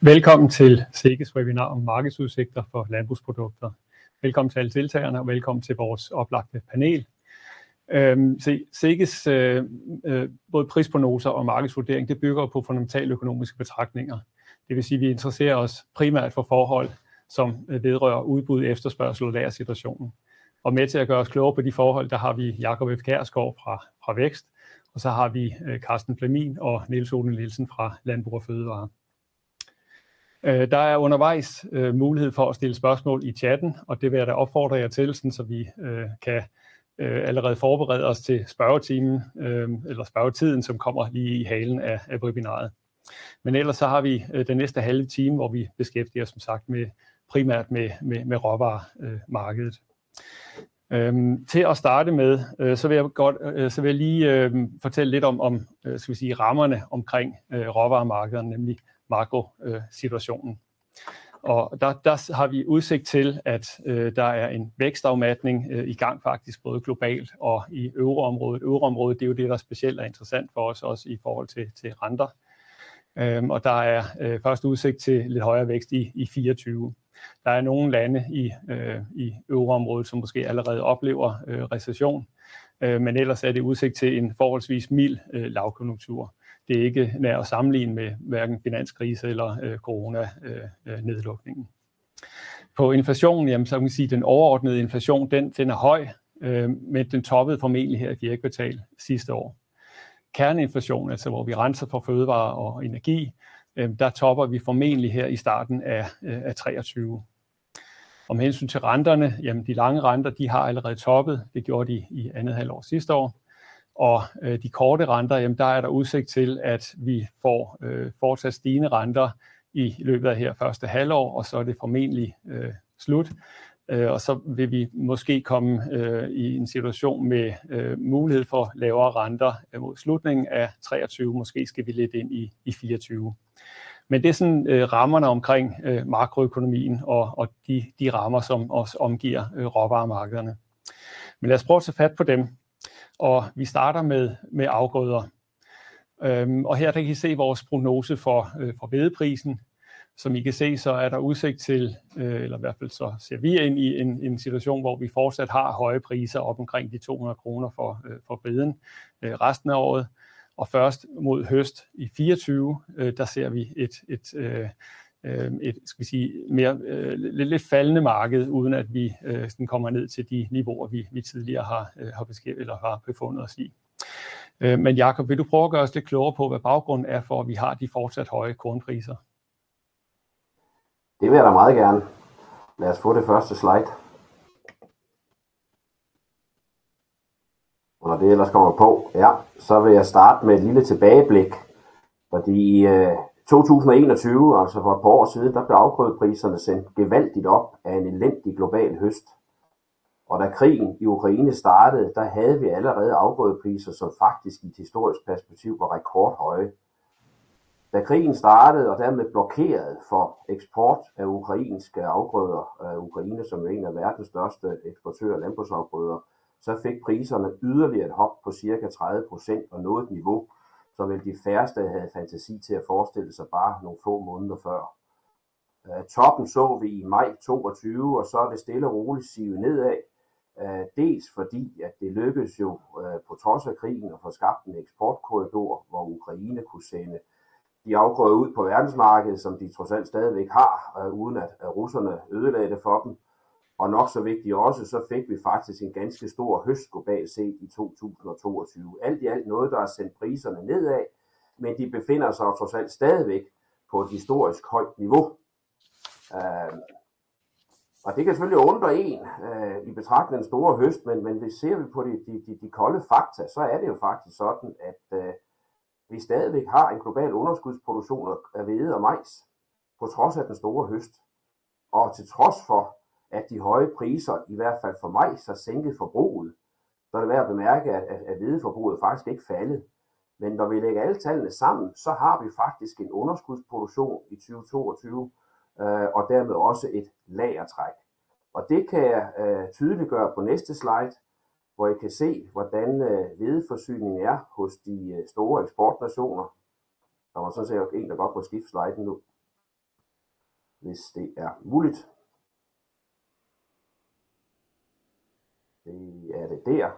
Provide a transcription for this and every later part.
Velkommen til SEGES webinar om markedsudsigter for landbrugsprodukter. Velkommen til alle deltagerne og velkommen til vores oplagte panel. Øhm, SEGES øh, øh, både prisprognoser og markedsvurdering, det bygger på fundamentale økonomiske betragtninger. Det vil sige, at vi interesserer os primært for forhold, som øh, vedrører udbud, efterspørgsel og lagersituationen. Og med til at gøre os klogere på de forhold, der har vi Jakob F. Kærsgaard fra Vækst, og så har vi Carsten Flamin og Niels Ole Nielsen fra Landbrug & Øh, Der er undervejs øh, mulighed for at stille spørgsmål i chatten, og det vil jeg da opfordre jer til, så vi øh, kan øh, allerede forberede os til spørgetimen eller spørgetiden, som kommer lige i halen af webinaret. Men ellers så har vi den næste halve time, hvor vi beskæftiger os som sagt med primært med med råvaremarkedet. Øhm, til at starte med, så vil jeg godt, så vil jeg lige fortælle lidt om, om skal vi sige rammerne omkring råvaremarkederne, nemlig makrosituationen. Og der der har vi udsigt til, at øh, der er en vækstafmatning øh, i gang faktisk både globalt og i euroområdet. Euroområdet, det er jo det, der specielt er interessant for os, også i forhold til til renter. Øhm, og der er øh, først udsigt til lidt højere vækst i i 24. Der er nogle lande i euroområdet, som måske allerede oplever recession, men ellers er det udsigt til en forholdsvis mild lavkonjunktur. Det er ikke nær at sammenligne med hverken finanskrise eller øh, coronanedlukningen. Øh, øh, På inflationen, jamen så kan man sige, at den overordnede inflation, den den er høj, men den toppede formentlig her i fjerde kvartal sidste år. Kerneinflation, altså hvor vi renser for fødevarer og energi, der topper vi formentlig her i starten af 23. Om hensyn til renterne, jamen de lange renter, de har allerede toppet. Det gjorde de i andet halvår sidste år. Og øh, de korte renter, jamen der er der udsigt til, at vi får øh, fortsat stigende renter i løbet af her første halvår, og så er det formentlig øh, slut. Og så vil vi måske komme i en situation med mulighed for lavere renter mod slutningen af 23. Måske skal vi lidt ind i i 24. Men det er sådan rammerne omkring makroøkonomien og og de de rammer, som også omgiver råvaremarkederne. Men lad os prøve at tage fat på dem, og vi starter med med afgrøder. Øhm, og her kan I se vores prognose for øh, for hvedeprisen. Som I kan se, så er der udsigt til, øh, eller i hvert fald så ser vi ind i en en situation, hvor vi fortsat har høje priser op omkring de 200 kroner for øh, for hveden resten af året. Og først mod høst i 24, der ser vi et, Øh, skal vi sige, mere øh, lidt faldende marked, uden at vi øh, kommer ned til de niveauer, vi vi tidligere har har beskrevet eller har befundet os i. Men Jakob, vil du prøve at gøre os lidt klogere på, hvad baggrunden er for, at vi har de fortsat høje kornpriser? Det vil jeg da meget gerne. Lad os få det første slide. Og når det ellers kommer på, ja, så vil jeg starte med et lille tilbageblik. Fordi i 2021, altså for et par år siden, der blev afgrødepriserne sendt gevaldigt op af en elendig global høst. Og da krigen i Ukraine startede, der havde vi allerede afgrødepriser, som faktisk i et historisk perspektiv var rekordhøje. Da krigen startede og dermed blokerede for eksport af ukrainske afgrøder, Ukraine som er en af verdens største eksportører af landbrugsafgrøder, så fik priserne yderligere et hop på cirka 30% og nåede et niveau, som vel de færreste havde fantasi til at forestille sig bare nogle få måneder før. Toppen så vi i maj 22, og så er det stille og roligt sivet nedad. Øh, dels fordi at det lykkedes jo øh, på trods af krigen at få skabt en eksportkorridor, hvor Ukraine kunne sende de afgrøder ud på verdensmarkedet, som de trods alt stadigvæk har, øh, uden at russerne ødelagde det for dem. Og nok så vigtigt også, så fik vi faktisk en ganske stor høst globalt set i 2022. Alt i alt noget, der har sendt priserne nedad, men de befinder sig trods alt stadigvæk på et historisk højt niveau. Øh, og det kan selvfølgelig undre en øh, i betragtning af den store høst, men men hvis ser vi på de kolde fakta, så er det jo faktisk sådan, at øh, vi stadigvæk har en global underskudsproduktion af hvede og majs på trods af den store høst. Og til trods for at de høje priser i hvert fald for mig, så sænket forbruget, så er det værd at bemærke, at hvedeforbruget faktisk ikke faldet. Men når vi lægger alle tallene sammen, så har vi faktisk en underskudsproduktion i 2022 øh, og dermed også et lagertræk. Og det kan jeg øh, tydeliggøre på næste slide, hvor I kan se, hvordan øh, hvedeforsyningen er hos de store eksportnationer. Der var sådan set en, der godt må skifte sliden nu. hvis det er muligt. Det er det der.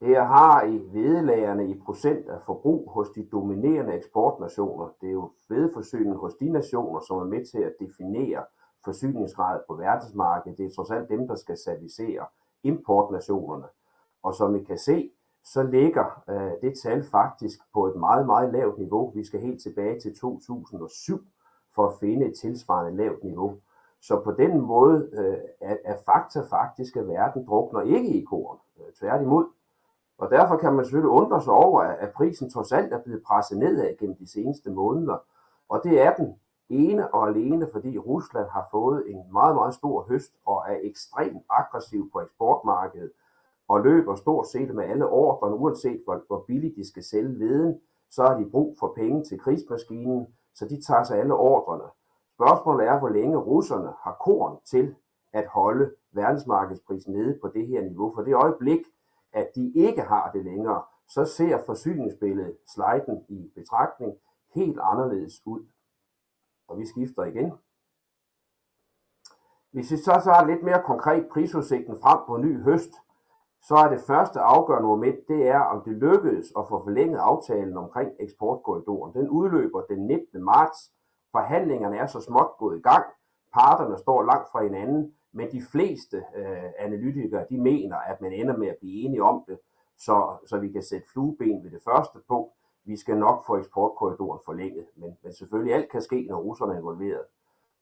Her har I hvedelagerne i procent af forbrug hos de dominerende eksportnationer. Det er jo hvedeforsyningen hos de nationer, som er med til at definere forsyningsgrad på verdensmarkedet. Det er trods alt dem, der skal servicere importnationerne. Og som I kan se, så ligger øh, det tal faktisk på et meget, meget lavt niveau. Vi skal helt tilbage til 2007 for at finde et tilsvarende lavt niveau. Så på den måde øh, er, er fakta faktisk, at verden drukner ikke i korn. Øh, tværtimod. Og derfor kan man selvfølgelig undre sig over, at prisen trods alt er blevet presset nedad gennem de seneste måneder. Og det er den ene og alene, fordi Rusland har fået en meget, meget stor høst og er ekstremt aggressiv på eksportmarkedet og løber stort set med alle ordrene, uanset hvor, hvor billigt de skal sælge viden, så har de brug for penge til krigsmaskinen, så de tager sig alle ordrene. Spørgsmålet er, hvor længe russerne har korn til at holde verdensmarkedsprisen nede på det her niveau. For det øjeblik, at de ikke har det længere, så ser forsyningsbilledet, sliden i betragtning, helt anderledes ud. Og vi skifter igen. Hvis vi så tager lidt mere konkret prisudsigten frem på ny høst, så er det første afgørende moment, det er, om det lykkedes at få forlænget aftalen omkring eksportkorridoren. Den udløber den 19. marts. Forhandlingerne er så småt gået i gang. Parterne står langt fra hinanden, men de fleste øh, analytikere, de mener, at man ender med at blive enige om det, så, så vi kan sætte flueben ved det første punkt. Vi skal nok få eksportkorridoren forlænget, men, men selvfølgelig alt kan ske, når russerne er involveret.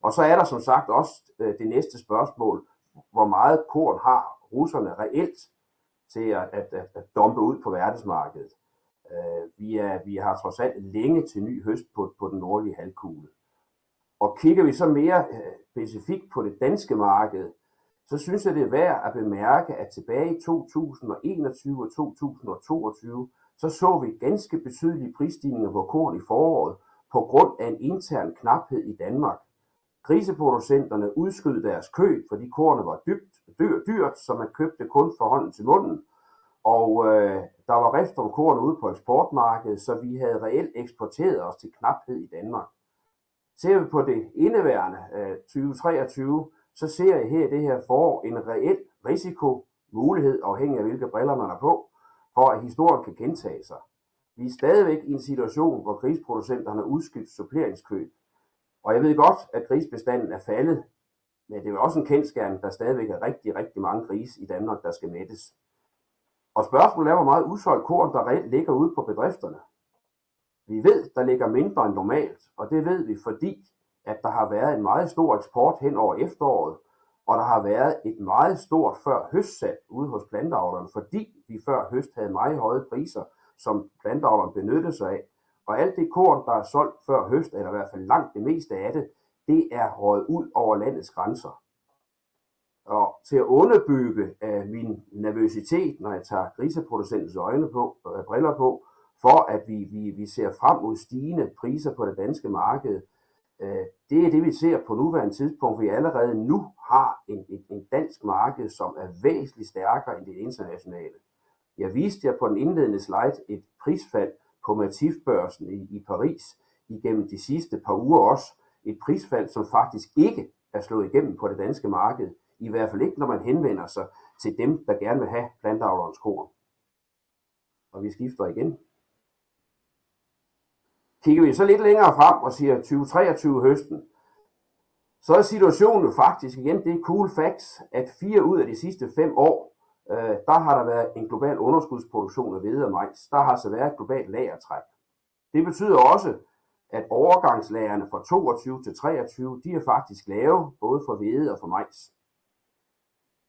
Og så er der som sagt også øh, det næste spørgsmål, hvor meget korn har russerne reelt til at, at, at, at dumpe ud på verdensmarkedet. Øh, vi, er, vi har trods alt længe til ny høst på, på den nordlige halvkugle. Og kigger vi så mere øh, specifikt på det danske marked, så synes jeg, det er værd at bemærke, at tilbage i 2021 og 2022, så så vi ganske betydelige prisstigninger på korn i foråret på grund af en intern knaphed i Danmark. Griseproducenterne udskød deres køb, fordi kornet var dybt, dyr, dyrt, så man købte kun for hånden til munden. Og øh, der var rift om korn ude på eksportmarkedet, så vi havde reelt eksporteret os til knaphed i Danmark. Ser vi på det indeværende øh, 2023, så ser jeg her i det her forår en reel risiko, mulighed, afhængig af hvilke briller man er på, for at historien kan gentage sig. Vi er stadigvæk i en situation, hvor grisproducenterne har udskilt suppleringskøb. Og jeg ved godt, at grisbestanden er faldet, men det er jo også en kendskærning, der stadigvæk er rigtig, rigtig mange grise i Danmark, der skal mættes. Og spørgsmålet er, hvor meget usolgt korn, der reelt ligger ude på bedrifterne. Vi ved, der ligger mindre end normalt, og det ved vi, fordi at der har været en meget stor eksport hen over efteråret, og der har været et meget stort før høstsalg ude hos planteavlerne, fordi vi før høst havde meget høje priser, som planteavlerne benyttede sig af. Og alt det korn, der er solgt før høst, eller i hvert fald langt det meste af det, det er røget ud over landets grænser. Og til at underbygge uh, min nervøsitet, når jeg tager griseproducentens øjne på, uh, briller på, for at vi, vi, vi ser frem mod stigende priser på det danske marked, uh, det er det, vi ser på nuværende tidspunkt, vi allerede nu har en, en, en dansk marked, som er væsentligt stærkere end det internationale. Jeg viste jer på den indledende slide et prisfald på Matifbørsen i, i Paris igennem de sidste par uger også. Et prisfald, som faktisk ikke er slået igennem på det danske marked. I hvert fald ikke, når man henvender sig til dem, der gerne vil have plantavlerens korn. Og vi skifter igen. Kigger vi så lidt længere frem og siger 2023 høsten, så er situationen faktisk igen, det er cool facts, at fire ud af de sidste fem år, øh, der har der været en global underskudsproduktion af hvede og majs. Der har altså været et globalt lagertræk. Det betyder også, at overgangslagerne fra 22 til 23, de er faktisk lave, både for hvede og for majs.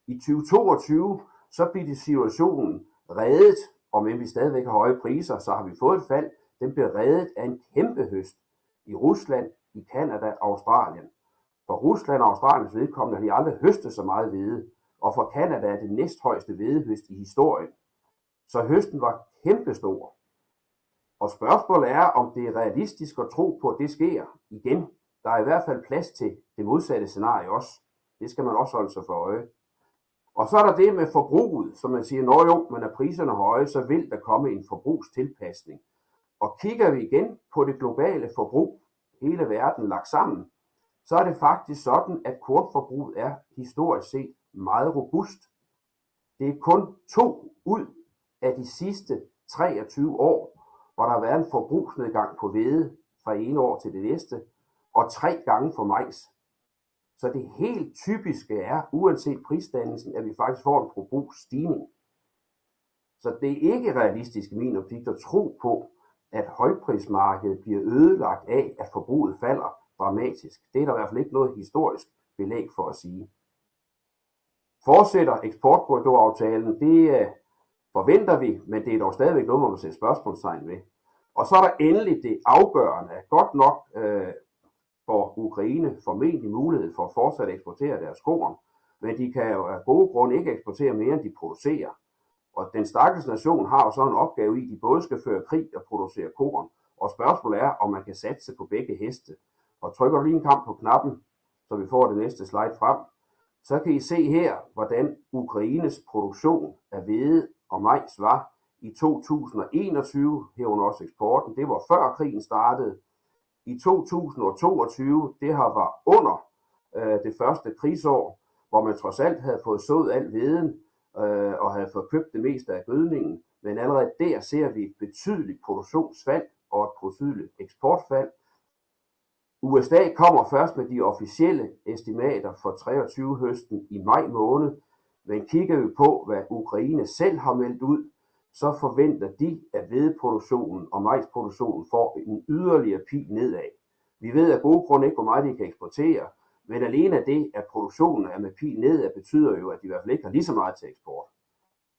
I 2022, så bliver det situationen reddet, og men vi stadigvæk har høje priser, så har vi fået et fald. Den blev reddet af en kæmpe høst i Rusland, i Kanada og Australien. For Rusland og Australiens vedkommende har de aldrig høstet så meget hvede, og for Kanada er det næsthøjeste hvedehøst i historien. Så høsten var kæmpestor. Og spørgsmålet er, om det er realistisk at tro på, at det sker igen. Der er i hvert fald plads til det modsatte scenarie også. Det skal man også holde sig for øje. Og så er der det med forbruget, som man siger, når jo, men er priserne høje, så vil der komme en forbrugstilpasning. Og kigger vi igen på det globale forbrug, hele verden lagt sammen, så er det faktisk sådan, at kornforbruget er historisk set meget robust. Det er kun to ud af de sidste 23 år, hvor der har været en forbrugsnedgang på hvede fra ene år til det næste, og tre gange for majs. Så det helt typiske er, uanset prisdannelsen, at vi faktisk får en forbrugsstigning. Så det er ikke realistisk i min optik at tro på, at højprismarkedet bliver ødelagt af, at forbruget falder dramatisk. Det er der i hvert fald ikke noget historisk belæg for at sige. Fortsætter eksportkorridoraftalen, det øh, forventer vi, men det er dog stadigvæk noget, man må sætte spørgsmålstegn ved. Og så er der endelig det afgørende, godt nok øh, for Ukraine formentlig mulighed for at fortsat eksportere deres korn, men de kan jo af gode grunde ikke eksportere mere, end de producerer. Og den stakkels nation har jo så en opgave i, at de både skal føre krig og producere korn. Og spørgsmålet er, om man kan satse på begge heste. Og trykker du lige en kamp på knappen, så vi får det næste slide frem, så kan I se her, hvordan Ukraines produktion af hvede og majs var i 2021, herunder også eksporten. Det var før krigen startede. I 2022, det har var under øh, det første krigsår, hvor man trods alt havde fået sået al veden øh, og havde fået købt det meste af gødningen. Men allerede der ser vi et betydeligt produktionsfald og et betydeligt eksportfald. USA kommer først med de officielle estimater for 23 høsten i maj måned, men kigger vi på, hvad Ukraine selv har meldt ud, så forventer de, at hvedeproduktionen og majsproduktionen får en yderligere pil nedad. Vi ved af gode grunde ikke, hvor meget de kan eksportere, men alene det, at produktionen er med pil nedad, betyder jo, at de i hvert fald ikke har lige så meget til eksport.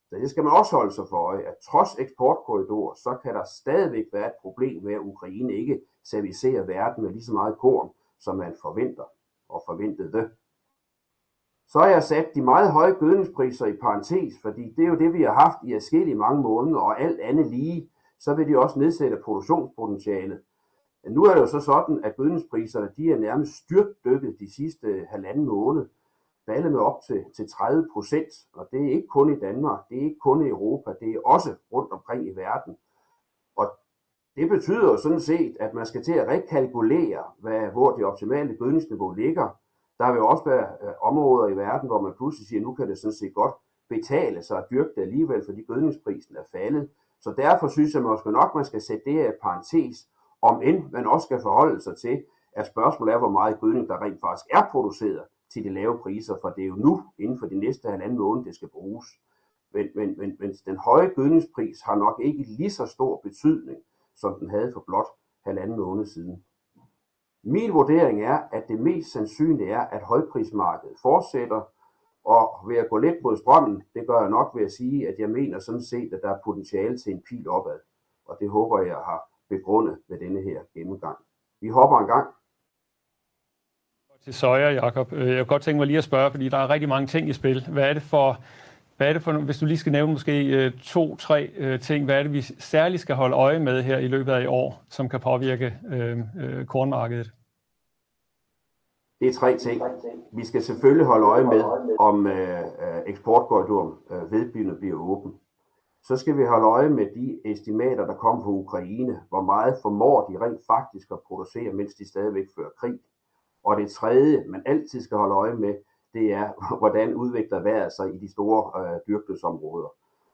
Så det skal man også holde sig for øje, at trods eksportkorridorer, så kan der stadigvæk være et problem med, at Ukraine ikke servicerer verden med lige så meget korn, som man forventer og forventede. det. Så har jeg sat de meget høje gødningspriser i parentes, fordi det er jo det, vi har haft i afskillige mange måneder, og alt andet lige, så vil de også nedsætte produktionspotentialet. Nu er det jo så sådan, at gødningspriserne de er nærmest styrtdykket de sidste halvanden måned, faldet med op til, til 30 procent, og det er ikke kun i Danmark, det er ikke kun i Europa, det er også rundt omkring i verden. Og det betyder jo sådan set, at man skal til at rekalkulere, hvad, hvor det optimale gødningsniveau ligger, der vil også være øh, områder i verden, hvor man pludselig siger, at nu kan det sådan set godt betale sig at dyrke det alligevel, fordi gødningsprisen er faldet. Så derfor synes jeg måske nok, man skal sætte det her i parentes, om end man også skal forholde sig til, at spørgsmålet er, hvor meget gødning der rent faktisk er produceret til de lave priser, for det er jo nu, inden for de næste halvanden måned, det skal bruges. Men, men, men, men den høje gødningspris har nok ikke lige så stor betydning, som den havde for blot halvanden måned siden. Min vurdering er, at det mest sandsynlige er, at højprismarkedet fortsætter, og ved at gå lidt mod strømmen, det gør jeg nok ved at sige, at jeg mener sådan set, at der er potentiale til en pil opad. Og det håber jeg har begrundet med denne her gennemgang. Vi hopper en gang. Til soja, Jacob. Øh, jeg kunne godt tænke mig lige at spørge, fordi der er rigtig mange ting i spil. Hvad er det for, hvad er det for hvis du lige skal nævne måske øh, to-tre øh, ting, hvad er det, vi særligt skal holde øje med her i løbet af i år, som kan påvirke øh, øh, kornmarkedet? Det er tre ting. Vi skal selvfølgelig holde øje med, om øh, eksportkorridoren øh, vedbyggende bliver åben. Så skal vi holde øje med de estimater, der kommer fra Ukraine. Hvor meget formår de rent faktisk at producere, mens de stadigvæk fører krig. Og det tredje, man altid skal holde øje med, det er, hvordan udvikler vejret sig i de store øh, dyrkningsområder.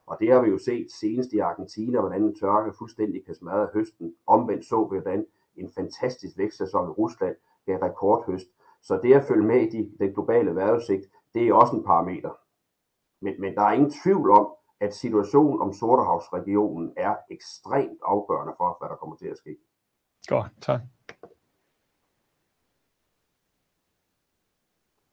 Og det har vi jo set senest i Argentina, hvordan en tørke fuldstændig kan smadre høsten. Omvendt så vi, hvordan en fantastisk vækstsæson i Rusland gav rekordhøst. Så det at følge med i de, den globale vejrudsigt, det er også en parameter. Men, men der er ingen tvivl om, at situationen om Sortehavsregionen er ekstremt afgørende for, hvad der kommer til at ske. Godt, tak.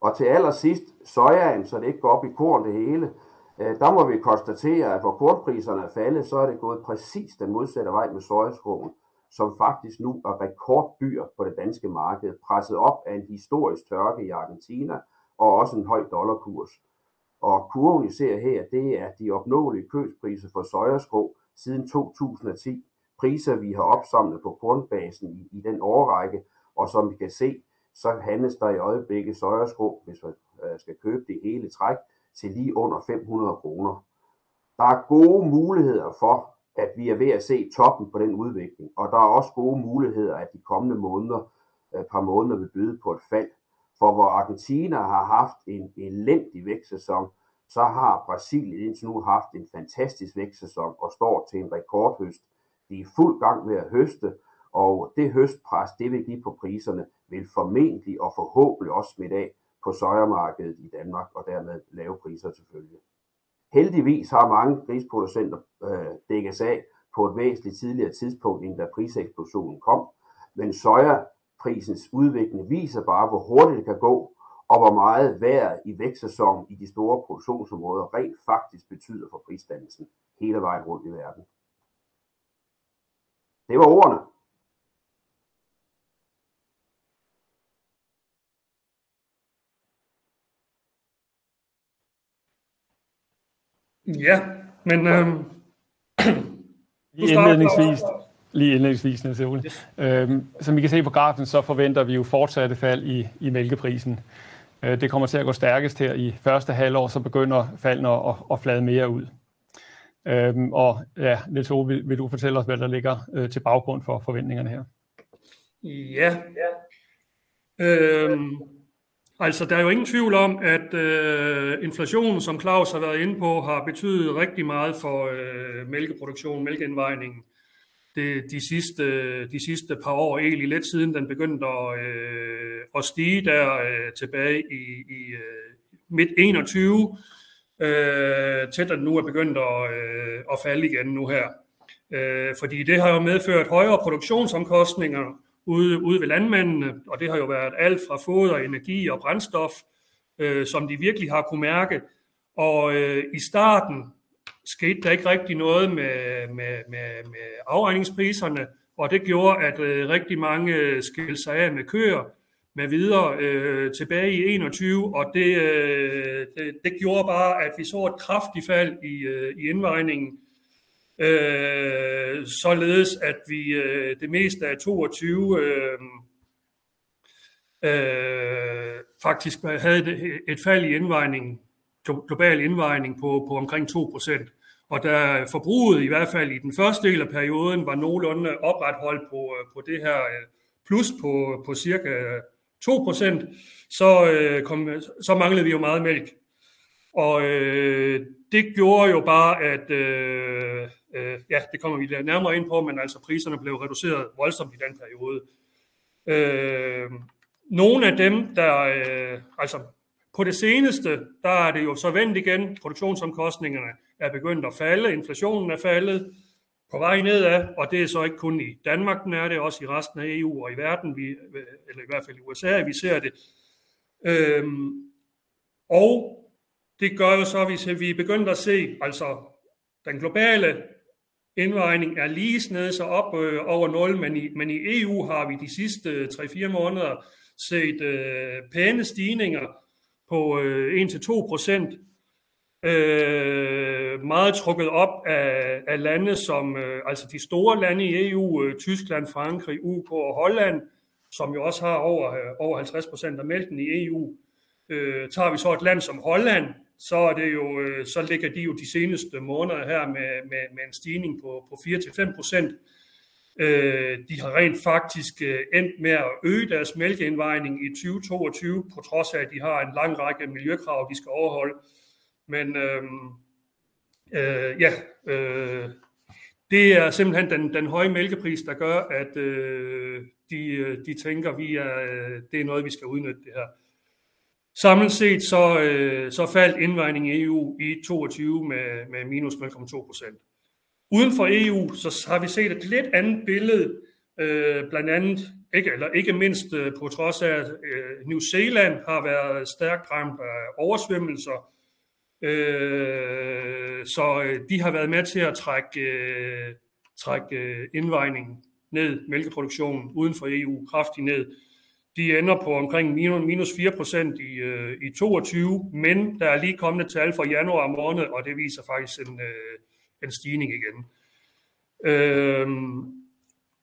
Og til allersidst, sojaen, så det ikke går op i korn det hele, øh, der må vi konstatere, at hvor kornpriserne er faldet, så er det gået præcis den modsatte vej med sojaskoven, som faktisk nu er rekorddyr på det danske marked, presset op af en historisk tørke i Argentina og også en høj dollarkurs. Og kurven, I ser her, det er de opnåelige købspriser for søjerskrå siden 2010. Priser, vi har opsamlet på kornbasen i, i den årrække, og som vi kan se, så handles der i øjeblikket søjerskrå, hvis man øh, skal købe det hele træk, til lige under 500 kroner. Der er gode muligheder for, at vi er ved at se toppen på den udvikling, og der er også gode muligheder, at de kommende måneder, et par måneder vil byde på et fald. For hvor Argentina har haft en elendig vækstsæson, så har Brasilien indtil nu haft en fantastisk vækstsæson og står til en rekordhøst. De er fuld gang med at høste, og det høstpres, det vil give på priserne, vil formentlig og forhåbentlig også smitte af på søjermarkedet i Danmark, og dermed lave priser selvfølgelig. Heldigvis har mange grisproducenter øh, dækket af på et væsentligt tidligere tidspunkt, end da priseksplosionen kom, men sojaprisens udvikling viser bare, hvor hurtigt det kan gå, og hvor meget vejr i vækstsæsonen i de store produktionsområder rent faktisk betyder for prisdannelsen hele vejen rundt i verden. Det var ordene. Ja, men øhm, lige indledningsvis, lige indledningsvis, Niels Yes. Øhm, som I kan se på grafen, så forventer vi jo fortsatte fald i, i mælkeprisen. Øh, det kommer til at gå stærkest her i første halvår, så begynder faldene at, at flade mere ud. Øhm, og ja, Niels Ove, vil, vil du fortælle os, hvad der ligger øh, til baggrund for forventningerne her? Ja, ja. Øhm, altså der er jo ingen tvivl om, at øh, inflationen, som Claus har været inde på, har betydet rigtig meget for øh, mælkeproduktion, mælkeindvejningen det, de, sidste, de sidste par år, egentlig lidt siden den begyndte at, øh, at stige der øh, tilbage i, i øh, midt 21, øh, til den nu er begyndt at, øh, at falde igen nu her. Øh, fordi det har jo medført højere produktionsomkostninger ude, ude ved landmændene, og det har jo været alt fra foder, energi og brændstof, øh, som de virkelig har kunne mærke. Og øh, i starten skete der ikke rigtig noget med, med, med, med afregningspriserne, og det gjorde, at øh, rigtig mange øh, skilte sig af med køer med videre øh, tilbage i 21, og det, øh, det, det gjorde bare, at vi så et kraftigt fald i, øh, i indvejningen, øh, således at vi øh, det meste af 22 øh, øh, faktisk havde et fald i indvejningen, global indvejning på, på omkring 2 procent. Og da forbruget i hvert fald i den første del af perioden var nogenlunde opretholdt på, øh, på det her øh, plus på, på cirka øh, 2%, så, øh, kom, så manglede vi jo meget mælk. Og øh, det gjorde jo bare, at øh, øh, ja, det kommer vi nærmere ind på, men altså priserne blev reduceret voldsomt i den periode. Øh, nogle af dem, der øh, altså på det seneste, der er det jo så vendt igen, produktionsomkostningerne er begyndt at falde, inflationen er faldet, på vej nedad, og det er så ikke kun i Danmark, den er det, også i resten af EU og i verden, vi, eller i hvert fald i USA, vi ser det. Øhm, og det gør jo så, hvis vi er begyndt at se, altså den globale indvejning er lige sned så op øh, over 0, men i, men i EU har vi de sidste øh, 3-4 måneder set øh, pæne stigninger på øh, 1-2 procent øh, meget trukket op af, af lande som, øh, altså de store lande i EU, øh, Tyskland, Frankrig, UK og Holland, som jo også har over, øh, over 50 procent af mælken i EU. Øh, tager vi så et land som Holland, så, er det jo, øh, så ligger de jo de seneste måneder her med, med, med en stigning på, på 4-5 procent. Øh, de har rent faktisk øh, endt med at øge deres mælkeindvejning i 2022, på trods af, at de har en lang række miljøkrav, de skal overholde. Men øh, øh, ja, øh, det er simpelthen den, den høje mælkepris, der gør, at øh, de, øh, de tænker, vi er, øh, det er noget, vi skal udnytte det her. Samlet set så, øh, så faldt indvejningen i EU i 22 med, med minus 0,2 procent. Uden for EU så har vi set et lidt andet billede, øh, blandt andet, ikke, eller ikke mindst øh, på trods af, at øh, New Zealand har været stærkt ramt af oversvømmelser, Øh, så øh, de har været med til at trække, øh, trække øh, indvejningen ned, mælkeproduktionen uden for EU kraftigt ned. De ender på omkring minus 4 procent i, øh, i 22, men der er lige kommet tal for januar måned, og det viser faktisk en, øh, en stigning igen. Øh,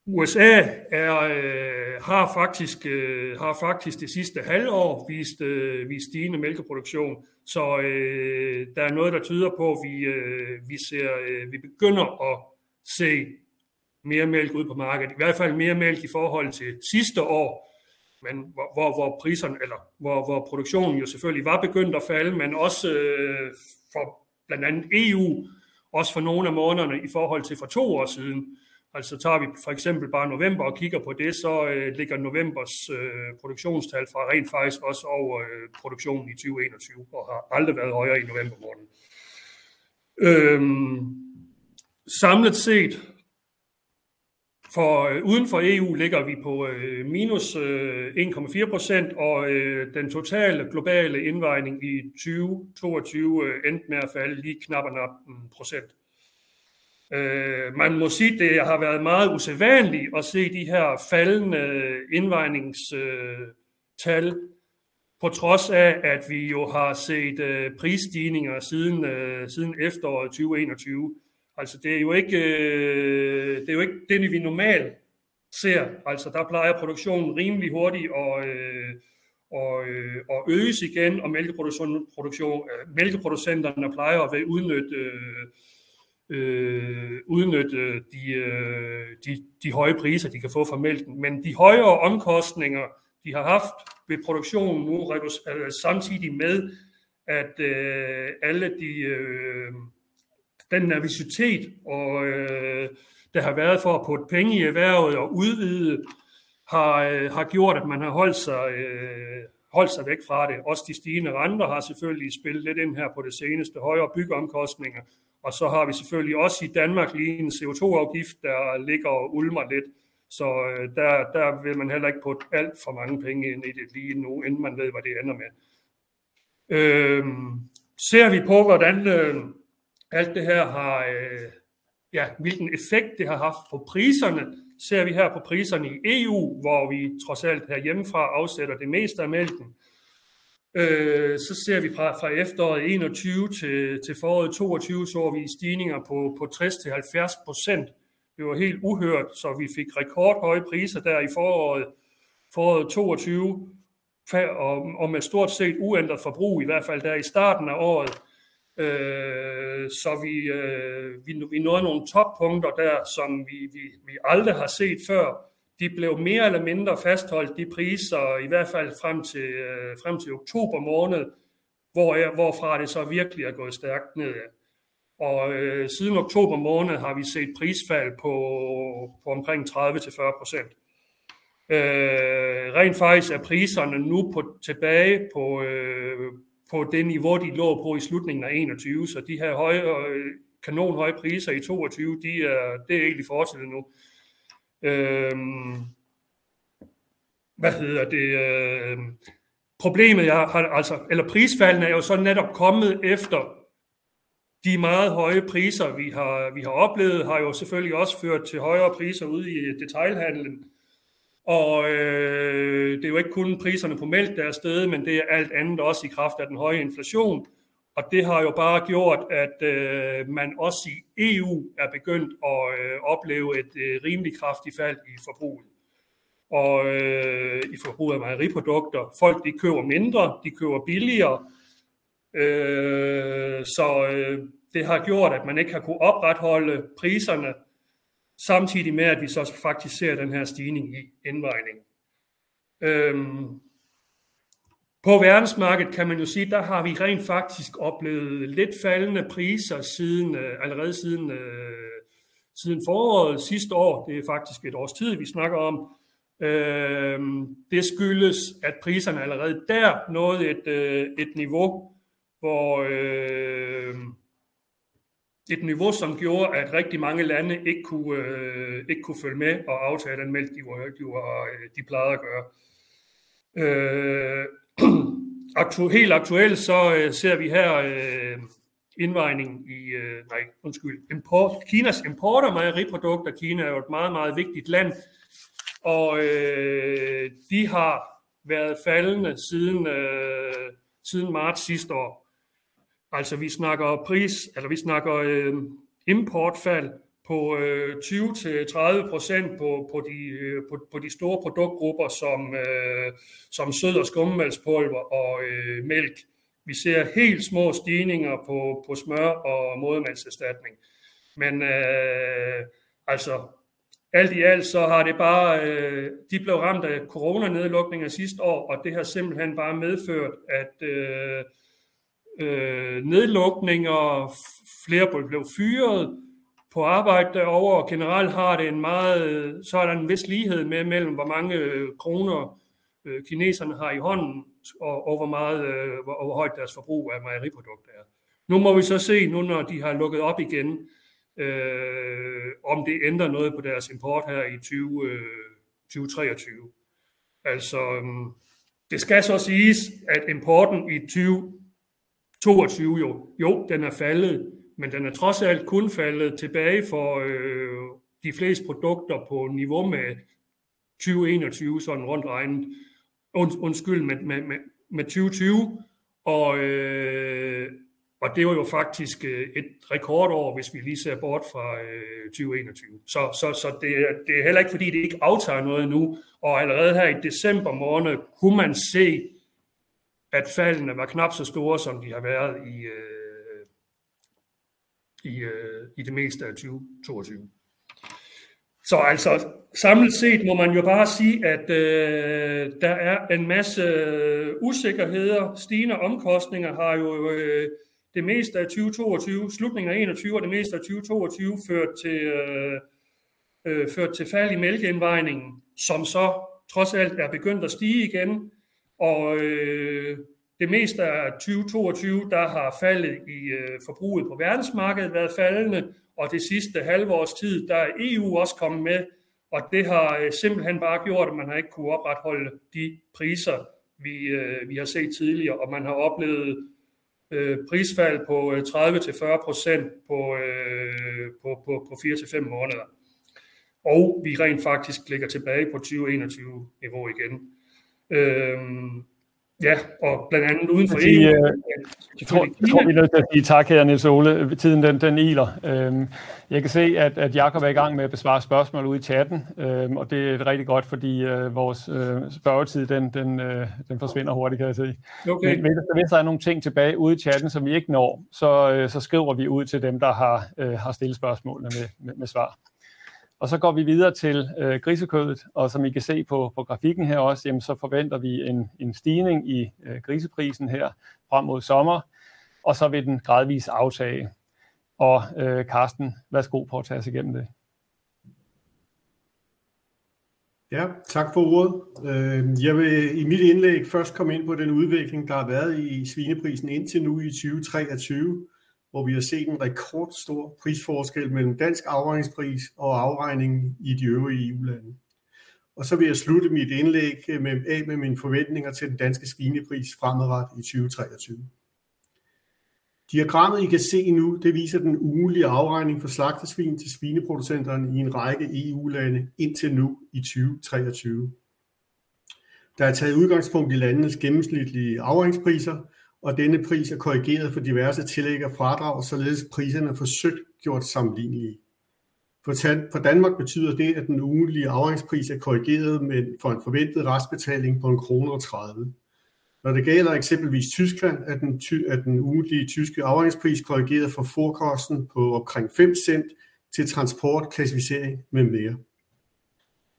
USA er, øh, har, faktisk, øh, har faktisk det sidste halvår vist, øh, vist stigende mælkeproduktion, så øh, der er noget, der tyder på, at vi, øh, vi, ser, øh, vi begynder at se mere mælk ud på markedet. I hvert fald mere mælk i forhold til sidste år. men hvor, hvor, hvor priserne, eller hvor, hvor produktionen jo selvfølgelig var begyndt at falde, men også øh, for blandt andet EU, også for nogle af månederne i forhold til for to år siden. Altså tager vi for eksempel bare november og kigger på det, så øh, ligger novembers øh, produktionstal fra rent faktisk også over øh, produktionen i 2021, og har aldrig været højere i november måned. Øhm, samlet set, for øh, uden for EU ligger vi på øh, minus øh, 1,4 procent, og øh, den totale globale indvejning i 2022 øh, endte med at falde lige knap en procent. Øh, Øh, man må sige, at det har været meget usædvanligt at se de her faldende indvejningstal, på trods af, at vi jo har set øh, prisstigninger siden, øh, siden efteråret 2021. Altså det er jo ikke, øh, det, er jo ikke det, vi normalt ser. Altså der plejer produktionen rimelig hurtigt og, øh, og, øh, og øges igen, og mælkeproduktion, produktion, øh, mælkeproducenterne plejer at udnytte, øh, øh, udnytte de, øh, de, de høje priser, de kan få fra mælken. Men de højere omkostninger, de har haft ved produktionen nu, øh, samtidig med, at øh, alle de... Øh, den nervositet, og, øh, der har været for at putte penge i erhvervet og udvide, har, øh, har gjort, at man har holdt sig, øh, holdt sig væk fra det. Også de stigende renter har selvfølgelig spillet lidt ind her på det seneste, højere byggeomkostninger, og så har vi selvfølgelig også i Danmark lige en CO2-afgift, der ligger og ulmer lidt. Så øh, der, der vil man heller ikke putte alt for mange penge ind i det lige nu, inden man ved, hvad det ender med. Øh, ser vi på, hvordan øh, alt det her har, øh, ja, hvilken effekt det har haft på priserne, ser vi her på priserne i EU, hvor vi trods alt herhjemmefra afsætter det meste af mælken. Øh, Øh, så ser vi fra, fra efteråret 21 til, til foråret 22, så vi stigninger på, på 60-70 procent. Det var helt uhørt, så vi fik rekordhøje priser der i foråret, foråret 22, og, og med stort set uændret forbrug, i hvert fald der i starten af året. Øh, så vi, øh, vi, vi nåede nogle toppunkter der, som vi, vi, vi aldrig har set før. De blev mere eller mindre fastholdt, de priser, i hvert fald frem til, øh, frem til oktober måned, hvor, hvorfra det så virkelig er gået stærkt ned. Og øh, siden oktober måned har vi set prisfald på, på omkring 30-40 procent. Øh, rent faktisk er priserne nu på, tilbage på, øh, på det niveau, de lå på i slutningen af 21. Så de her høje, øh, kanonhøje priser i 22, de er, det er egentlig fortsat nu. Øh, hvad hedder det? Øh, problemet jeg har, altså, eller prisfaldene er jo så netop kommet efter de meget høje priser, vi har, vi har oplevet, har jo selvfølgelig også ført til højere priser ude i detailhandlen. Og øh, det er jo ikke kun priserne på mælk, der er stedet, men det er alt andet også i kraft af den høje inflation. Og det har jo bare gjort, at øh, man også i EU er begyndt at øh, opleve et øh, rimelig kraftigt fald i forbruget. Og øh, i forbruget af mejeriprodukter. Folk de køber mindre, de køber billigere. Øh, så øh, det har gjort, at man ikke har kunne opretholde priserne samtidig med, at vi så faktisk ser den her stigning i indvejning. Øhm, på verdensmarkedet kan man jo sige, der har vi rent faktisk oplevet lidt faldende priser siden, øh, allerede siden, øh, siden foråret sidste år. Det er faktisk et års tid, vi snakker om. Øhm, det skyldes, at priserne allerede der nåede et, øh, et niveau, hvor, øh, et niveau, som gjorde, at rigtig mange lande ikke kunne, øh, ikke kunne følge med og aftage den mælk, de, var, de, var, øh, de plejede at gøre. Øh, aktu, helt aktuelt så øh, ser vi her øh, indvejning i, øh, nej, undskyld, import, Kinas import af mejeriprodukter. Kina er jo et meget, meget vigtigt land, og øh, de har været faldende siden, øh, siden marts sidste år. Altså vi snakker pris, eller vi snakker øh, importfald på øh, 20-30 procent på, på, de, øh, på, på de store produktgrupper som, øh, som sød- og skummelspulver og øh, mælk. Vi ser helt små stigninger på, på smør og modermælkserstatning. Men øh, altså, alt i alt så har det bare, øh, de blev ramt af coronanedlukninger sidste år, og det har simpelthen bare medført, at øh, øh, nedlukninger, flere blev fyret på arbejde derovre, og generelt har det en meget, så er der en vis lighed med mellem, hvor mange øh, kroner øh, kineserne har i hånden, og, og hvor, meget, øh, hvor, hvor højt deres forbrug af mejeriprodukter er. Nu må vi så se, nu når de har lukket op igen, øh, om det ændrer noget på deres import her i 20, øh, 2023. Altså, øh, det skal så siges, at importen i 2022 jo, jo, den er faldet, men den er trods alt kun faldet tilbage for øh, de fleste produkter på niveau med 2021, sådan rundt regnet. Und, undskyld, med, med, med, med 2020. Og, øh, og det var jo faktisk øh, et rekordår, hvis vi lige ser bort fra øh, 2021. Så, så, så det, det er heller ikke, fordi det ikke aftager noget nu. Og allerede her i december måned kunne man se, at faldene var knap så store, som de har været i, øh, i, øh, i det meste af 2022. Så altså, samlet set må man jo bare sige, at øh, der er en masse øh, usikkerheder. Stigende omkostninger har jo øh, det meste af 2022, slutningen af 21 og det meste af 2022 ført til, øh, øh, ført til fald i mælkeindvejningen, som så trods alt er begyndt at stige igen. Og øh, det meste af 2022, der har faldet i øh, forbruget på verdensmarkedet været faldende, og det sidste halve års tid, der er EU også kommet med, og det har øh, simpelthen bare gjort, at man har ikke kunne opretholde de priser, vi, øh, vi har set tidligere, og man har oplevet øh, prisfald på øh, 30-40 procent på, øh, på, på, på 4-5 måneder. Og vi rent faktisk ligger tilbage på 2021-niveau igen. Øh, Ja, og blandt andet uden for EU. Øh, jeg tror, jeg tror, vi er nødt til at sige tak her, Niels Ole. Tiden den, den iler. Øhm, jeg kan se, at, at Jacob er i gang med at besvare spørgsmål ude i chatten, øhm, og det er rigtig godt, fordi øh, vores øh, spørgetid, den, den, øh, den forsvinder hurtigt, kan jeg se. Okay. Men, men hvis der er nogle ting tilbage ude i chatten, som vi ikke når, så, øh, så skriver vi ud til dem, der har, øh, har stillet spørgsmålene med, med, med svar. Og så går vi videre til øh, grisekødet, og som I kan se på, på grafikken her også, jamen, så forventer vi en, en stigning i øh, griseprisen her frem mod sommer, og så vil den gradvist aftage. Og øh, Carsten, værsgo på at tage os igennem det. Ja, tak for ordet. Øh, jeg vil i mit indlæg først komme ind på den udvikling, der har været i svineprisen indtil nu i 2023, hvor vi har set en rekordstor prisforskel mellem dansk afregningspris og afregningen i de øvrige EU-lande. Og så vil jeg slutte mit indlæg med, af med mine forventninger til den danske svinepris fremadrettet i 2023. Diagrammet, I kan se nu, det viser den ugenlige afregning for slagtesvin til svineproducenterne i en række EU-lande indtil nu i 2023. Der er taget udgangspunkt i landenes gennemsnitlige afregningspriser, og denne pris er korrigeret for diverse tillæg og fradrag, således priserne er forsøgt gjort sammenlignelige. For Danmark betyder det, at den ugenlige afregningspris er korrigeret med, for en forventet restbetaling på en kroner og 30. Når det gælder eksempelvis Tyskland, er den, er den ugentlige tyske afregningspris korrigeret for forkosten på omkring 5 cent til transport, klassificering med mere.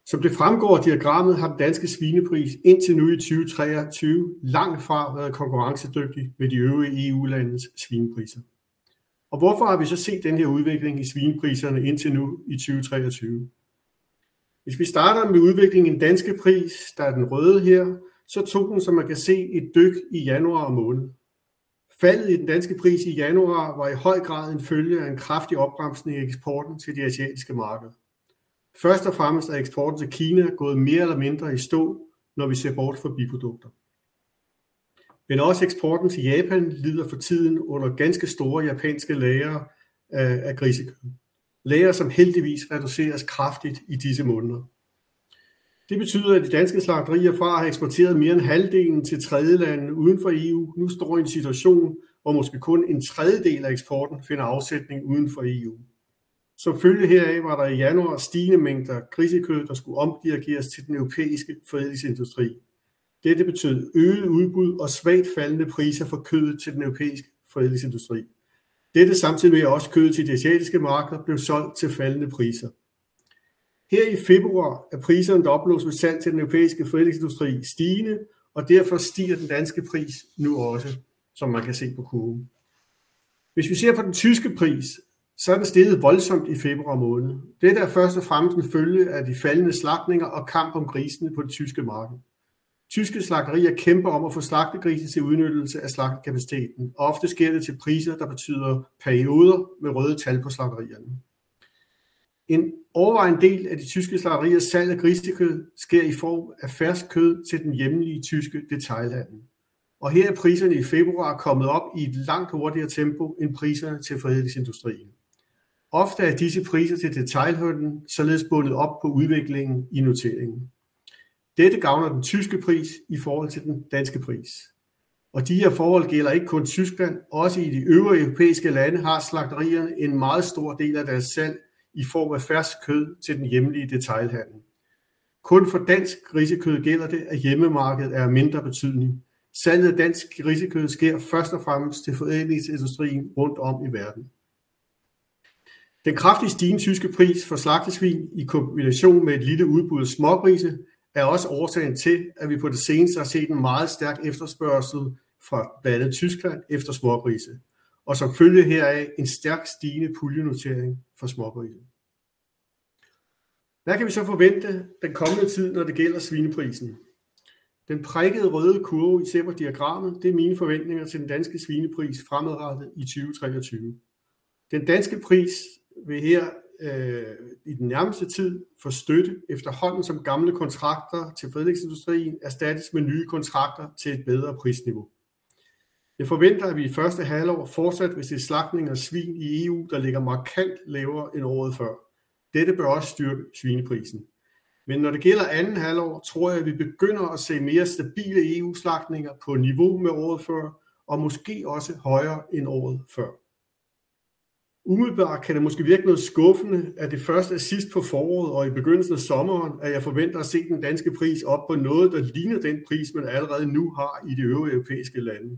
Som det fremgår af diagrammet, har den danske svinepris indtil nu i 2023 langt fra været konkurrencedygtig med de øvrige EU-landes svinepriser. Og hvorfor har vi så set den her udvikling i svinepriserne indtil nu i 2023? Hvis vi starter med udviklingen i den danske pris, der er den røde her, så tog den, som man kan se, et dyk i januar måned. Faldet i den danske pris i januar var i høj grad en følge af en kraftig opbremsning i eksporten til de asiatiske markeder. Først og fremmest er eksporten til Kina gået mere eller mindre i stå, når vi ser bort fra biprodukter. Men også eksporten til Japan lider for tiden under ganske store japanske lager af, af grisekød. Lager, som heldigvis reduceres kraftigt i disse måneder. Det betyder, at de danske slagterier fra at have eksporteret mere end halvdelen til tredjelande uden for EU, nu står i en situation, hvor måske kun en tredjedel af eksporten finder afsætning uden for EU. Som følge heraf var der i januar stigende mængder grisekød, der skulle omdirigeres til den europæiske forædlingsindustri. Dette betød øget udbud og svagt faldende priser for kødet til den europæiske forædlingsindustri. Dette samtidig med at også kødet til de asiatiske markeder blev solgt til faldende priser. Her i februar er priserne, der opnås ved salg til den europæiske forædlingsindustri, stigende, og derfor stiger den danske pris nu også, som man kan se på kurven. Hvis vi ser på den tyske pris, så er den steget voldsomt i februar måned. Det er først og fremmest en følge af de faldende slagtninger og kamp om grisene på det tyske marked. Tyske slagterier kæmper om at få slagtegrise til udnyttelse af slagtekapaciteten. Ofte sker det til priser, der betyder perioder med røde tal på slagterierne. En overvejende del af de tyske slagteriers salg af grisekød sker i form af fersk kød til den hjemlige tyske detailhandel. Og her er priserne i februar kommet op i et langt hurtigere tempo end priserne til forædlingsindustrien. Ofte er disse priser til detailhandlen således bundet op på udviklingen i noteringen. Dette gavner den tyske pris i forhold til den danske pris. Og de her forhold gælder ikke kun Tyskland, også i de øvrige europæiske lande har slagterierne en meget stor del af deres salg i form af fersk kød til den hjemlige detailhandel. Kun for dansk grisekød gælder det, at hjemmemarkedet er mindre betydning. Salget af dansk grisekød sker først og fremmest til forædlingsindustrien rundt om i verden. Den kraftigt stigende tyske pris for slagtesvin i kombination med et lille udbud af smågrise er også årsagen til, at vi på det seneste har set en meget stærk efterspørgsel fra blandt andet Tyskland efter smågrise, og som følge heraf en stærk stigende puljenotering for smågrise. Hvad kan vi så forvente den kommende tid, når det gælder svineprisen? Den prikkede røde kurve, I ser på diagrammet, det er mine forventninger til den danske svinepris fremadrettet i 2023. Den danske pris vil her øh, i den nærmeste tid få støtte efterhånden som gamle kontrakter til forædlingsindustrien erstattes med nye kontrakter til et bedre prisniveau. Jeg forventer, at vi i første halvår fortsat vil se slagtning af svin i EU, der ligger markant lavere end året før. Dette bør også styrke svineprisen. Men når det gælder anden halvår, tror jeg, at vi begynder at se mere stabile EU-slagtninger på niveau med året før, og måske også højere end året før. Umiddelbart kan det måske virke noget skuffende, at det først er sidst på foråret og i begyndelsen af sommeren, at jeg forventer at se den danske pris op på noget, der ligner den pris, man allerede nu har i de øvrige europæiske lande.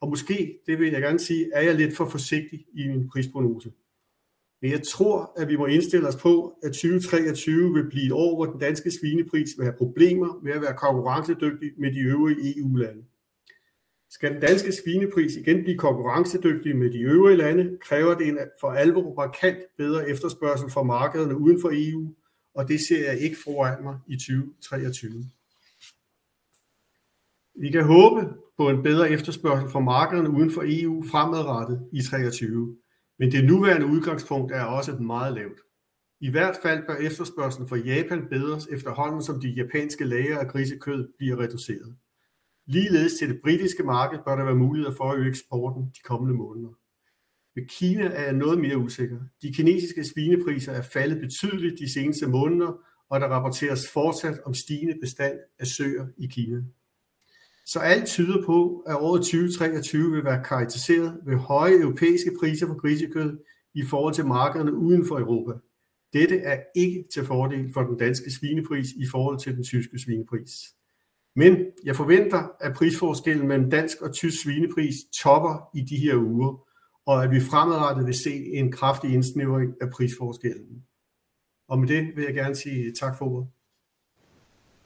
Og måske, det vil jeg gerne sige, er jeg lidt for forsigtig i min prisprognose. Men jeg tror, at vi må indstille os på, at 2023 vil blive et år, hvor den danske svinepris vil have problemer med at være konkurrencedygtig med de øvrige EU-lande. Skal den danske svinepris igen blive konkurrencedygtig med de øvrige lande, kræver det en for alvor markant bedre efterspørgsel fra markederne uden for EU, og det ser jeg ikke foran mig i 2023. Vi kan håbe på en bedre efterspørgsel fra markederne uden for EU fremadrettet i 2023, men det nuværende udgangspunkt er også meget lavt. I hvert fald bør efterspørgselen fra Japan bedres efterhånden, som de japanske lager af grisekød bliver reduceret. Ligeledes til det britiske marked bør der være muligheder for at øge eksporten de kommende måneder. Med Kina er jeg noget mere usikker. De kinesiske svinepriser er faldet betydeligt de seneste måneder, og der rapporteres fortsat om stigende bestand af søer i Kina. Så alt tyder på, at året 2023 vil være karakteriseret ved høje europæiske priser for grisekød i forhold til markederne uden for Europa. Dette er ikke til fordel for den danske svinepris i forhold til den tyske svinepris. Men jeg forventer, at prisforskellen mellem dansk og tysk svinepris topper i de her uger, og at vi fremadrettet vil se en kraftig indsnævring af prisforskellen. Og med det vil jeg gerne sige tak for ordet.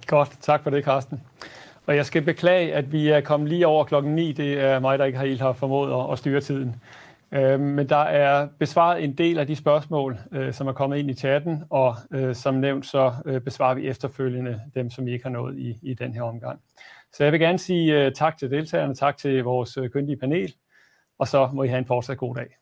Godt, tak for det, Carsten. Og jeg skal beklage, at vi er kommet lige over klokken 9. Det er mig, der ikke har helt har formået at styre tiden. Øh, men der er besvaret en del af de spørgsmål, øh, som er kommet ind i chatten, og øh, som nævnt, så besvarer vi efterfølgende dem, som I ikke har nået i, i den her omgang. Så jeg vil gerne sige tak til deltagerne, tak til vores kyndige panel, og så må I have en fortsat god dag.